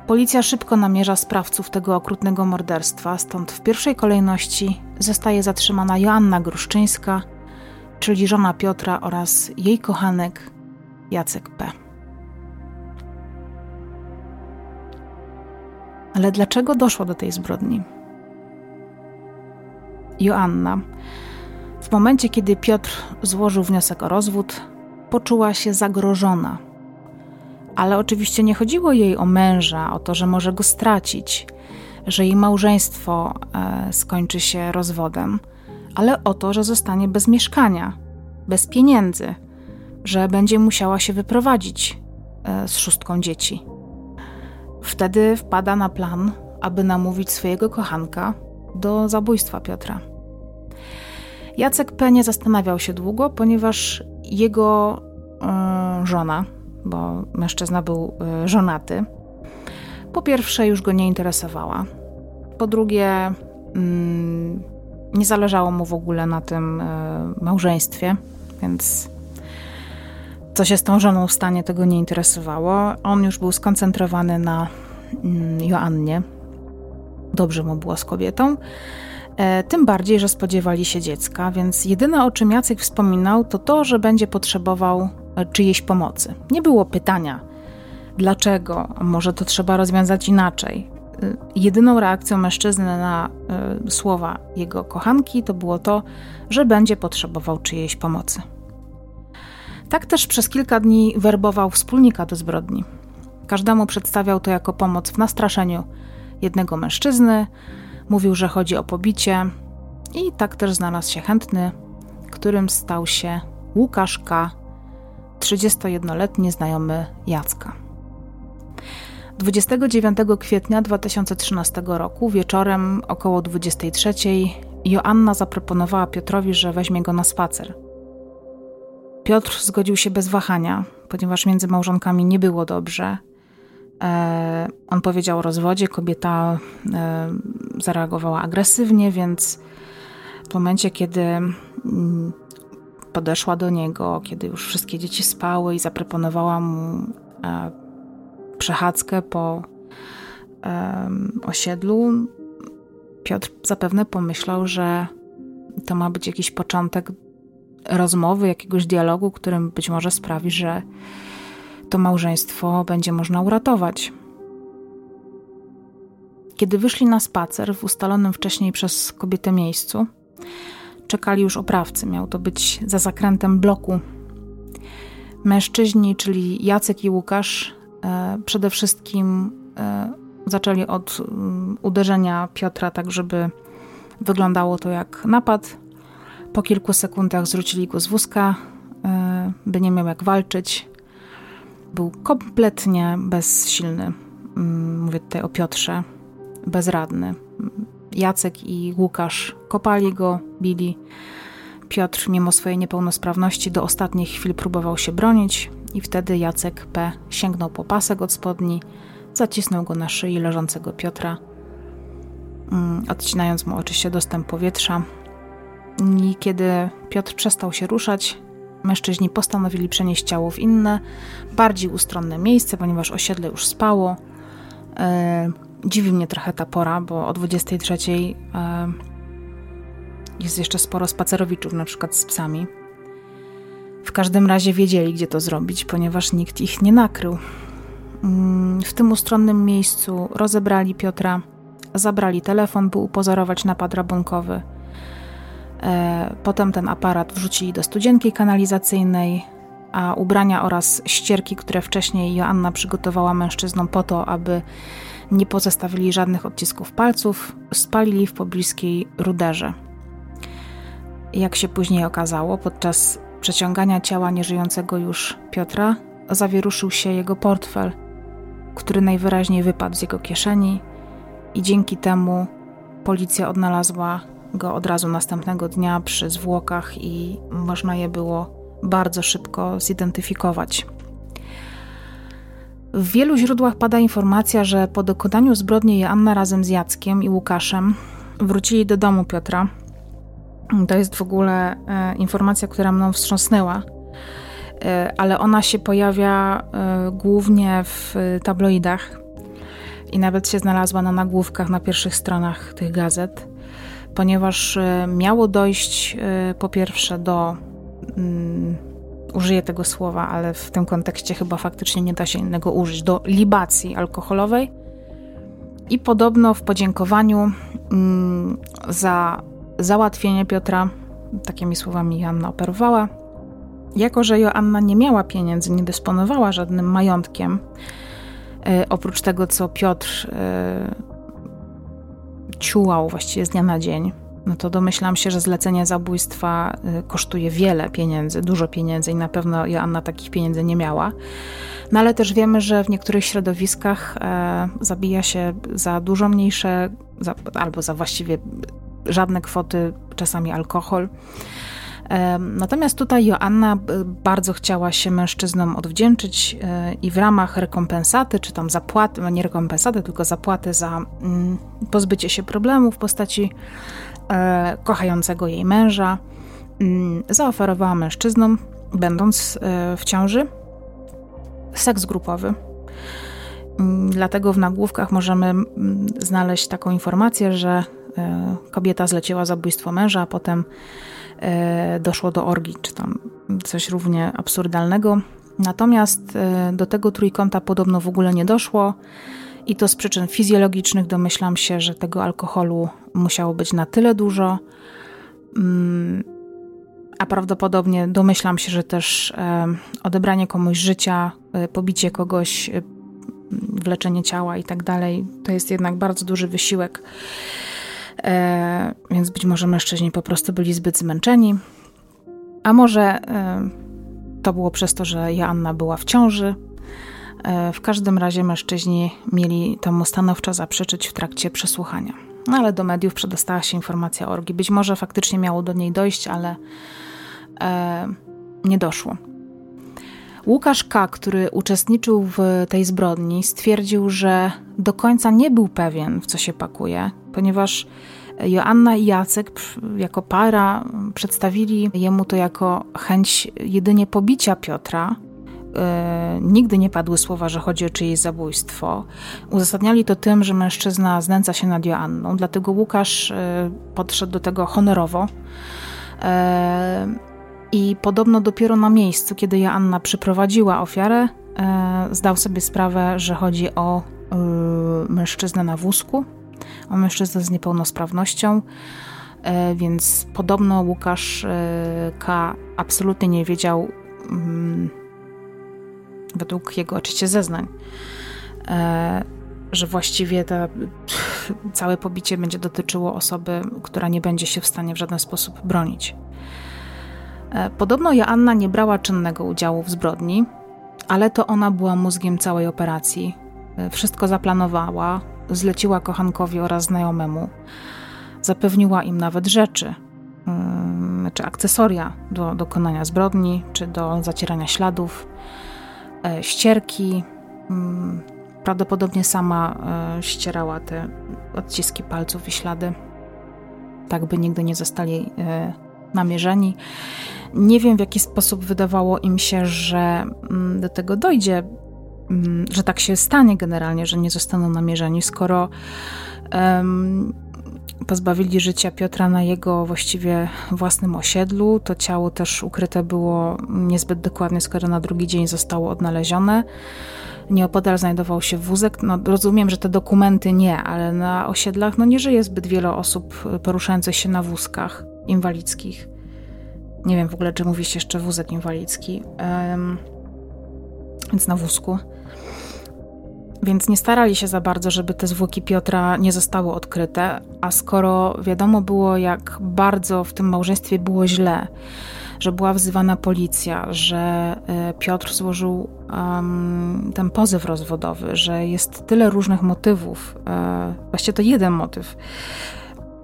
Policja szybko namierza sprawców tego okrutnego morderstwa, stąd w pierwszej kolejności zostaje zatrzymana Joanna Gruszczyńska – czyli żona Piotra oraz jej kochanek Jacek P. Ale dlaczego doszło do tej zbrodni? Joanna, w momencie kiedy Piotr złożył wniosek o rozwód, poczuła się zagrożona. Ale oczywiście nie chodziło jej o męża, o to, że może go stracić, że jej małżeństwo e, skończy się rozwodem ale o to, że zostanie bez mieszkania, bez pieniędzy, że będzie musiała się wyprowadzić e, z szóstką dzieci. Wtedy wpada na plan, aby namówić swojego kochanka do zabójstwa Piotra. Jacek P. nie zastanawiał się długo, ponieważ jego y, żona, bo mężczyzna był y, żonaty, po pierwsze już go nie interesowała, po drugie y, nie zależało mu w ogóle na tym e, małżeństwie, więc co się z tą żoną stanie, tego nie interesowało. On już był skoncentrowany na mm, Joannie. Dobrze mu było z kobietą. E, tym bardziej, że spodziewali się dziecka, więc jedyne o czym Jacek wspominał, to to, że będzie potrzebował e, czyjejś pomocy. Nie było pytania, dlaczego, może to trzeba rozwiązać inaczej. Y, jedyną reakcją mężczyzny na słowa jego kochanki to było to, że będzie potrzebował czyjejś pomocy. Tak też przez kilka dni werbował wspólnika do zbrodni. Każdemu przedstawiał to jako pomoc w nastraszeniu jednego mężczyzny, mówił, że chodzi o pobicie i tak też znalazł się chętny, którym stał się Łukasz K., 31-letni znajomy Jacka. 29 kwietnia 2013 roku wieczorem około 23 Joanna zaproponowała Piotrowi, że weźmie go na spacer. Piotr zgodził się bez wahania, ponieważ między małżonkami nie było dobrze. E, on powiedział o rozwodzie, kobieta e, zareagowała agresywnie, więc w momencie, kiedy mm, podeszła do niego, kiedy już wszystkie dzieci spały i zaproponowała mu e, przechadzkę po osiedlu, Piotr zapewne pomyślał, że to ma być jakiś początek rozmowy, jakiegoś dialogu, którym być może sprawi, że to małżeństwo będzie można uratować. Kiedy wyszli na spacer w ustalonym wcześniej przez kobietę miejscu, czekali już oprawcy. Miał to być za zakrętem bloku. Mężczyźni, czyli Jacek i Łukasz, e, przede wszystkim e, zaczęli od mm, uderzenia Piotra, tak żeby wyglądało to jak napad. Po kilku sekundach zwrócili go z wózka, e, by nie miał jak walczyć. Był kompletnie bezsilny. Mm, mówię tutaj o Piotrze, bezradny. Jacek i Łukasz kopali go, bili. Piotr, mimo swojej niepełnosprawności, do ostatnich chwil próbował się bronić, i wtedy Jacek P. sięgnął po pasek od spodni, zacisnął go na szyi leżącego Piotra, mm, odcinając mu oczywiście dostęp powietrza. I kiedy Piotr przestał się ruszać, mężczyźni postanowili przenieść ciało w inne, bardziej ustronne miejsce, ponieważ osiedle już spało. E, dziwi mnie trochę ta pora, bo o 23 e, jest jeszcze sporo spacerowiczów, na przykład z psami. W każdym razie wiedzieli, gdzie to zrobić, ponieważ nikt ich nie nakrył. Mm, w tym ustronnym miejscu rozebrali Piotra, zabrali telefon, by upozorować napad rabunkowy. E, potem ten aparat wrzucili do studzienki kanalizacyjnej, a ubrania oraz ścierki, które wcześniej Joanna przygotowała mężczyznom po to, aby nie pozostawili żadnych odcisków palców, spalili w pobliskiej ruderze. Jak się później okazało, podczas przeciągania ciała nieżyjącego już Piotra zawieruszył się jego portfel, który najwyraźniej wypadł z jego kieszeni i dzięki temu policja odnalazła go od razu następnego dnia przy zwłokach i można je było bardzo szybko zidentyfikować. W wielu źródłach pada informacja, że po dokonaniu zbrodni Joanna razem z Jackiem i Łukaszem wrócili do domu Piotra. To jest w ogóle e, informacja, która mną wstrząsnęła, e, ale ona się pojawia e, głównie w tabloidach i nawet się znalazła na nagłówkach na pierwszych stronach tych gazet, ponieważ e, miało dojść e, po pierwsze do. Mm, użyję tego słowa, ale w tym kontekście chyba faktycznie nie da się innego użyć, do libacji alkoholowej. I podobno w podziękowaniu mm, za załatwienie Piotra, takimi słowami Joanna operowała, jako że Joanna nie miała pieniędzy, nie dysponowała żadnym majątkiem, e, oprócz tego, co Piotr ciułał właściwie z dnia na dzień, no to domyślam się, że zlecenie zabójstwa y, kosztuje wiele pieniędzy, dużo pieniędzy i na pewno Joanna takich pieniędzy nie miała. No ale też wiemy, że w niektórych środowiskach e, zabija się za dużo mniejsze, za, albo za właściwie żadne kwoty, czasami alkohol. Natomiast tutaj Joanna e, bardzo chciała się mężczyznom odwdzięczyć e, i w ramach rekompensaty, czy tam zapłaty, no nie rekompensaty, tylko zapłaty za mm, pozbycie się problemu w postaci e, kochającego jej męża, mm, zaoferowała mężczyznom, będąc w ciąży, seks grupowy. Mm, dlatego w nagłówkach możemy znaleźć taką informację, że kobieta zleciła zabójstwo męża, a potem E, doszło do orgii, czy tam coś równie absurdalnego. Natomiast e, do tego trójkąta podobno w ogóle nie doszło. I to z przyczyn fizjologicznych domyślam się, że tego alkoholu musiało być na tyle dużo. Mm, a prawdopodobnie domyślam się, że też e, odebranie komuś życia, pobicie kogoś wleczenie ciała i tak dalej. To jest jednak bardzo duży wysiłek, e, więc być może mężczyźni po prostu byli zbyt zmęczeni. A może e, to było przez to, że Joanna była w ciąży. E, w każdym razie mężczyźni mieli temu stanowczo zaprzeczyć w trakcie przesłuchania. No ale do mediów przedostała się informacja o orgii. Być może faktycznie miało do niej dojść, ale e, nie doszło. Łukasz K., który uczestniczył w tej zbrodni, stwierdził, że do końca nie był pewien, w co się pakuje, ponieważ Joanna i Jacek jako para przedstawili jemu to jako chęć jedynie pobicia Piotra. E, nigdy nie padły słowa, że chodzi o czyjeś zabójstwo. Uzasadniali to tym, że mężczyzna znęca się nad Joanną, dlatego Łukasz e, podszedł do tego honorowo. E, I podobno dopiero na miejscu, kiedy Joanna przyprowadziła ofiarę, zdał sobie sprawę, że chodzi o mężczyznę na wózku, o mężczyznę z niepełnosprawnością, e, więc podobno Łukasz e, K. absolutnie nie wiedział, mm, według jego oczywiście zeznań, e, że właściwie to (laughs) całe pobicie będzie dotyczyło osoby, która nie będzie się w stanie w żaden sposób bronić. Podobno Joanna nie brała czynnego udziału w zbrodni, ale to ona była mózgiem całej operacji. Wszystko zaplanowała, zleciła kochankowi oraz znajomemu. Zapewniła im nawet rzeczy, mm, czy akcesoria do dokonania zbrodni, czy do zacierania śladów, e, ścierki. Mm, prawdopodobnie sama e, ścierała te odciski palców i ślady, tak by nigdy nie zostali e, namierzeni. Nie wiem, w jaki sposób wydawało im się, że mm, do tego dojdzie, że tak się stanie generalnie, że nie zostaną namierzeni, skoro um, pozbawili życia Piotra na jego właściwie własnym osiedlu. To ciało też ukryte było niezbyt dokładnie, skoro na drugi dzień zostało odnalezione. Nieopodal znajdował się wózek. No, rozumiem, że te dokumenty nie, ale na osiedlach no, nie żyje zbyt wiele osób poruszających się na wózkach inwalidzkich. Nie wiem w ogóle, czy mówi się jeszcze wózek inwalidzki. Um, więc na wózku. Więc nie starali się za bardzo, żeby te zwłoki Piotra nie zostały odkryte, a skoro wiadomo było, jak bardzo w tym małżeństwie było źle, że była wzywana policja, że e, Piotr złożył um, ten pozew rozwodowy, że jest tyle różnych motywów, e, właściwie to jeden motyw,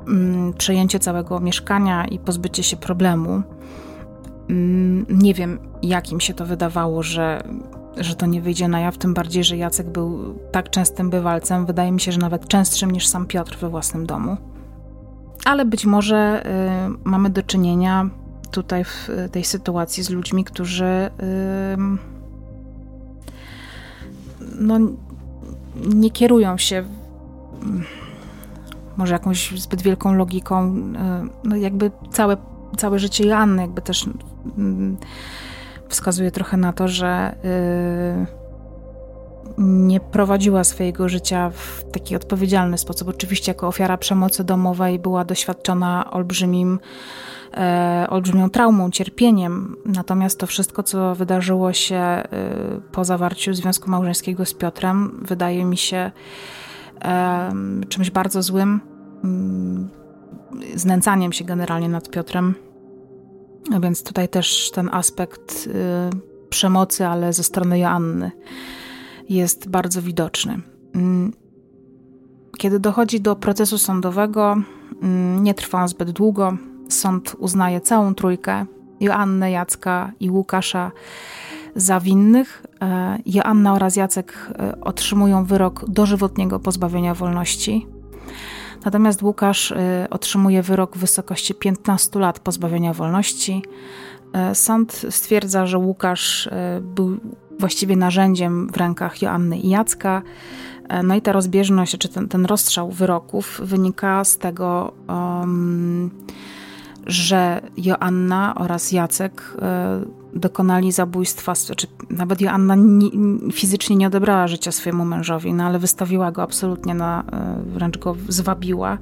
um, przejęcie całego mieszkania i pozbycie się problemu. Um, nie wiem, jak im się to wydawało, że że to nie wyjdzie na jaw, tym bardziej, że Jacek był tak częstym bywalcem, wydaje mi się, że nawet częstszym niż sam Piotr we własnym domu. Ale być może y, mamy do czynienia tutaj w tej sytuacji z ludźmi, którzy y, no, nie kierują się y, może jakąś zbyt wielką logiką. Y, no, jakby całe, całe życie Joanny jakby też mm, wskazuje trochę na to, że yy, nie prowadziła swojego życia w taki odpowiedzialny sposób. Oczywiście, jako ofiara przemocy domowej była doświadczona olbrzymim, e, olbrzymią traumą, cierpieniem. Natomiast to wszystko, co wydarzyło się e, po zawarciu związku małżeńskiego z Piotrem, wydaje mi się czymś bardzo złym, mm, znęcaniem się generalnie nad Piotrem a więc tutaj też ten aspekt y, przemocy, ale ze strony Joanny jest bardzo widoczny. Mm, kiedy dochodzi do procesu sądowego, mm, nie trwa on zbyt długo. Sąd uznaje całą trójkę Joannę, Jacka i Łukasza za winnych. E, Joanna oraz Jacek e, otrzymują wyrok dożywotniego pozbawienia wolności. Natomiast Łukasz y, otrzymuje wyrok w wysokości 15 lat pozbawienia wolności. Y, sąd stwierdza, że Łukasz y, był właściwie narzędziem w rękach Joanny i Jacka. No i ta rozbieżność, czy ten, ten rozstrzał wyroków wynika z tego, um, że Joanna oraz Jacek dokonali zabójstwa, czy nawet Joanna nie, fizycznie nie odebrała życia swojemu mężowi, no ale wystawiła go absolutnie na, e, wręcz go zwabiła.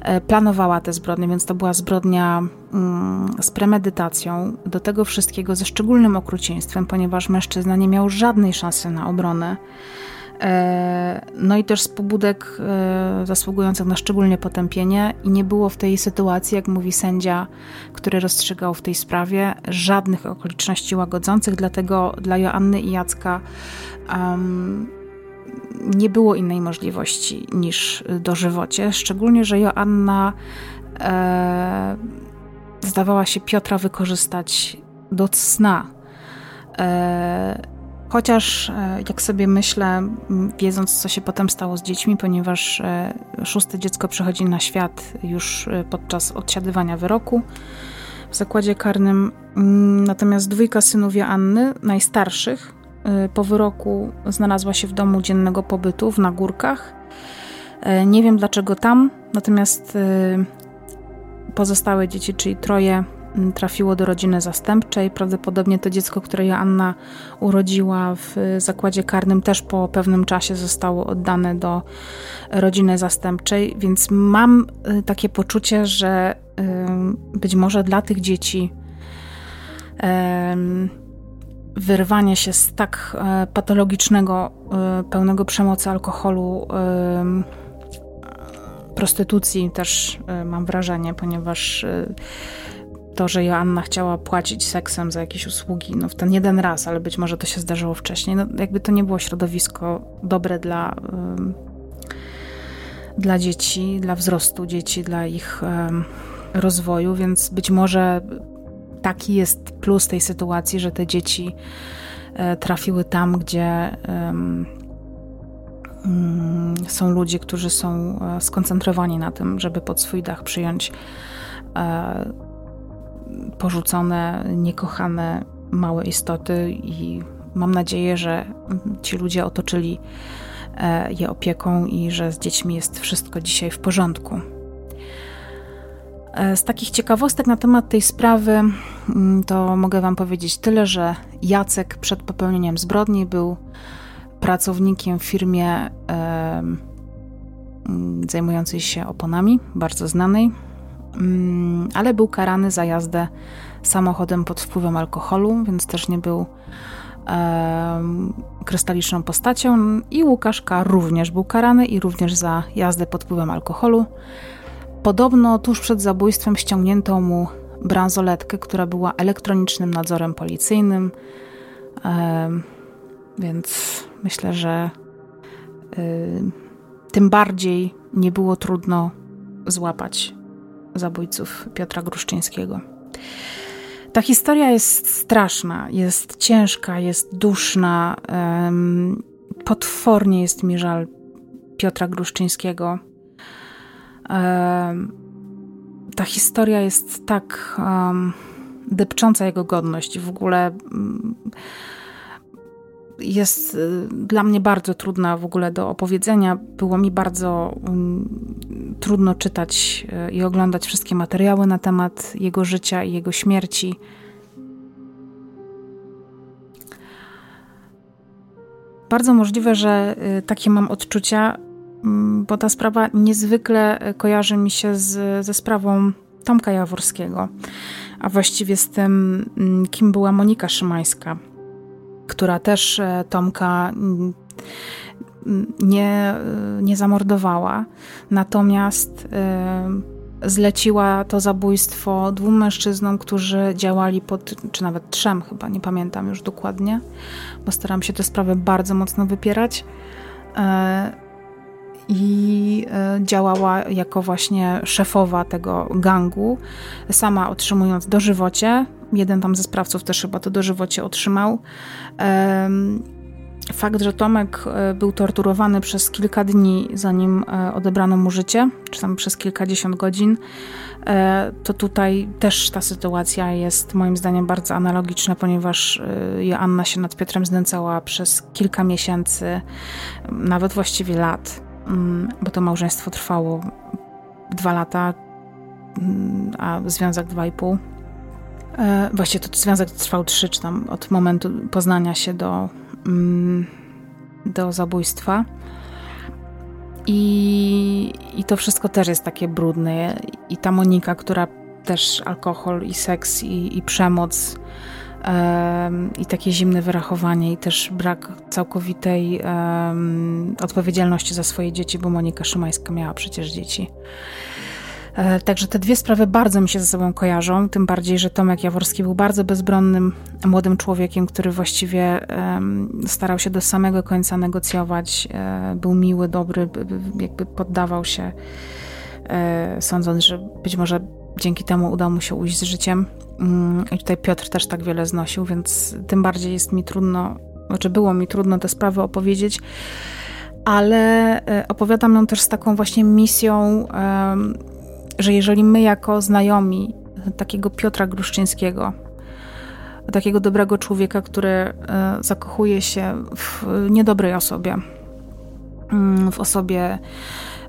E, planowała te zbrodnie, więc to była zbrodnia mm, z premedytacją, do tego wszystkiego ze szczególnym okrucieństwem, ponieważ mężczyzna nie miał żadnej szansy na obronę. E, no i też z pobudek e, zasługujących na szczególnie potępienie. I nie było w tej sytuacji, jak mówi sędzia, który rozstrzygał w tej sprawie, żadnych okoliczności łagodzących, dlatego dla Joanny i Jacka um, nie było innej możliwości niż dożywocie, szczególnie, że Joanna e, zdawała się Piotra wykorzystać do cna. E, Chociaż, e, jak sobie myślę, wiedząc, co się potem stało z dziećmi, ponieważ e, szóste dziecko przychodzi na świat już e, podczas odsiadywania wyroku w zakładzie karnym, natomiast dwójka synów Joanny, najstarszych, po wyroku znalazła się w domu dziennego pobytu w Nagórkach. Nie wiem dlaczego tam, natomiast pozostałe dzieci, czyli troje trafiło do rodziny zastępczej. Prawdopodobnie to dziecko, które Joanna urodziła w zakładzie karnym, też po pewnym czasie zostało oddane do rodziny zastępczej, więc mam y, takie poczucie, że y, być może dla tych dzieci wyrwanie się z tak e, patologicznego, e, pełnego przemocy, alkoholu, prostytucji też e, mam wrażenie, ponieważ to, że Joanna chciała płacić seksem za jakieś usługi, no w ten jeden raz, ale być może to się zdarzyło wcześniej, no jakby to nie było środowisko dobre dla, um, dla dzieci, dla wzrostu dzieci, dla ich um, rozwoju, więc być może taki jest plus tej sytuacji, że te dzieci e, trafiły tam, gdzie um, są ludzie, którzy są e, skoncentrowani na tym, żeby pod swój dach przyjąć e, porzucone, niekochane małe istoty i mam nadzieję, że ci ludzie otoczyli e, je opieką i że z dziećmi jest wszystko dzisiaj w porządku. E, z takich ciekawostek na temat tej sprawy mm, to mogę Wam powiedzieć tyle, że Jacek przed popełnieniem zbrodni był pracownikiem w firmie e, zajmującej się oponami, bardzo znanej. Mm, ale był karany za jazdę samochodem pod wpływem alkoholu, więc też nie był e, krystaliczną postacią. I Łukasz K. również był karany i również za jazdę pod wpływem alkoholu. Podobno tuż przed zabójstwem ściągnięto mu bransoletkę, która była elektronicznym nadzorem policyjnym, e, więc myślę, że e, tym bardziej nie było trudno złapać zabójców Piotra Gruszczyńskiego. Ta historia jest straszna, jest ciężka, jest duszna. Potwornie jest mi żal Piotra Gruszczyńskiego. Ta historia jest tak um, depcząca jego godność. W ogóle um, jest y, dla mnie bardzo trudna w ogóle do opowiedzenia. Było mi bardzo um, trudno czytać y, i oglądać wszystkie materiały na temat jego życia i jego śmierci. Bardzo możliwe, że y, takie mam odczucia, mm, bo ta sprawa niezwykle kojarzy mi się z, ze sprawą Tomka Jaworskiego, a właściwie z tym, mm, kim była Monika Szymańska która też e, Tomka mm, nie, nie zamordowała, natomiast e, zleciła to zabójstwo dwóm mężczyznom, którzy działali pod, czy nawet trzem chyba, nie pamiętam już dokładnie, bo staram się tę sprawę bardzo mocno wypierać. I działała jako właśnie szefowa tego gangu, sama otrzymując dożywocie, Jeden tam ze sprawców też chyba to dożywocie otrzymał. Fakt, że Tomek e, był torturowany przez kilka dni, zanim e, odebrano mu życie, czy tam przez kilkadziesiąt godzin, e, to tutaj też ta sytuacja jest moim zdaniem bardzo analogiczna, ponieważ Joanna się nad Piotrem znęcała przez kilka miesięcy, nawet właściwie lat, mm, bo to małżeństwo trwało dwa lata, mm, a związek dwa i pół. Właściwie to związek trwał trzy, czy tam od momentu poznania się do, do zabójstwa. I, I to wszystko też jest takie brudne. I ta Monika, która też alkohol i seks i, i przemoc i takie zimne wyrachowanie i też brak całkowitej um, odpowiedzialności za swoje dzieci, bo Monika Szymańska miała przecież dzieci. E, także te dwie sprawy bardzo mi się ze sobą kojarzą, tym bardziej, że Tomek Jaworski był bardzo bezbronnym młodym człowiekiem, który właściwie starał się do samego końca negocjować, e, był miły, dobry, jakby poddawał się, e, sądząc, że być może dzięki temu uda mu się ujść z życiem. Mm, I tutaj Piotr też tak wiele znosił, więc tym bardziej jest mi trudno, znaczy było mi trudno te sprawy opowiedzieć, ale opowiadam ją też z taką właśnie misją, że jeżeli my jako znajomi takiego Piotra Gruszczyńskiego, takiego dobrego człowieka, który e, zakochuje się w niedobrej osobie, mm, w osobie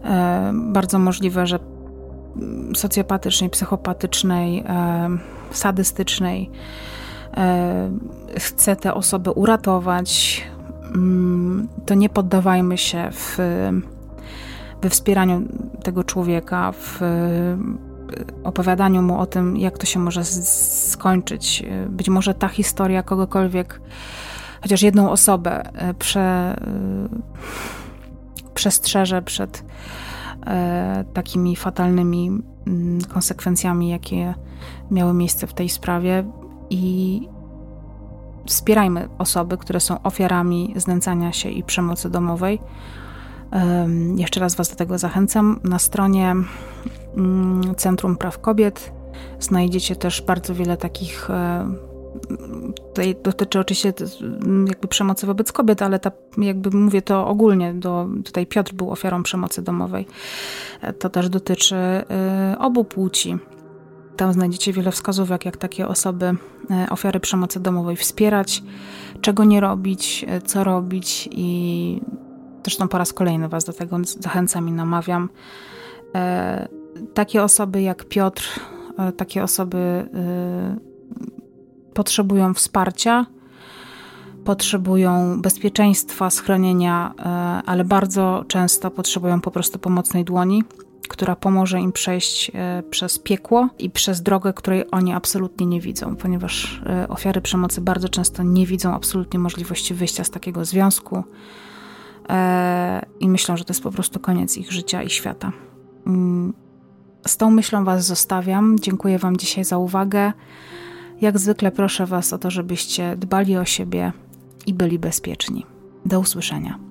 e, bardzo możliwe, że socjopatycznej, psychopatycznej, e, sadystycznej. Chce te osoby uratować, mm, to nie poddawajmy się w, we wspieraniu tego człowieka, w opowiadaniu mu o tym, jak to się może skończyć. Być może ta historia kogokolwiek, chociaż jedną osobę e, prze, przestrzeże przed takimi fatalnymi mm, konsekwencjami, jakie miały miejsce w tej sprawie i wspierajmy osoby, które są ofiarami znęcania się i przemocy domowej. Jeszcze raz Was do tego zachęcam. Na stronie mm, Centrum Praw Kobiet znajdziecie też bardzo wiele takich e, Tutaj dotyczy oczywiście jakby przemocy wobec kobiet, ale ta, jakby mówię to ogólnie, do, tutaj Piotr był ofiarą przemocy domowej. To też dotyczy y, obu płci. Tam znajdziecie wiele wskazówek, jak takie osoby, ofiary przemocy domowej wspierać, czego nie robić, co robić i zresztą po raz kolejny Was do tego zachęcam i namawiam. Takie osoby jak Piotr, takie osoby potrzebują wsparcia, potrzebują bezpieczeństwa, schronienia, e, ale bardzo często potrzebują po prostu pomocnej dłoni, która pomoże im przejść e, przez piekło i przez drogę, której oni absolutnie nie widzą, ponieważ e, ofiary przemocy bardzo często nie widzą absolutnie możliwości wyjścia z takiego związku i myślą, że to jest po prostu koniec ich życia i świata. Mm, z tą myślą Was zostawiam. Dziękuję Wam dzisiaj za uwagę. Jak zwykle proszę Was o to, żebyście dbali o siebie i byli bezpieczni. Do usłyszenia.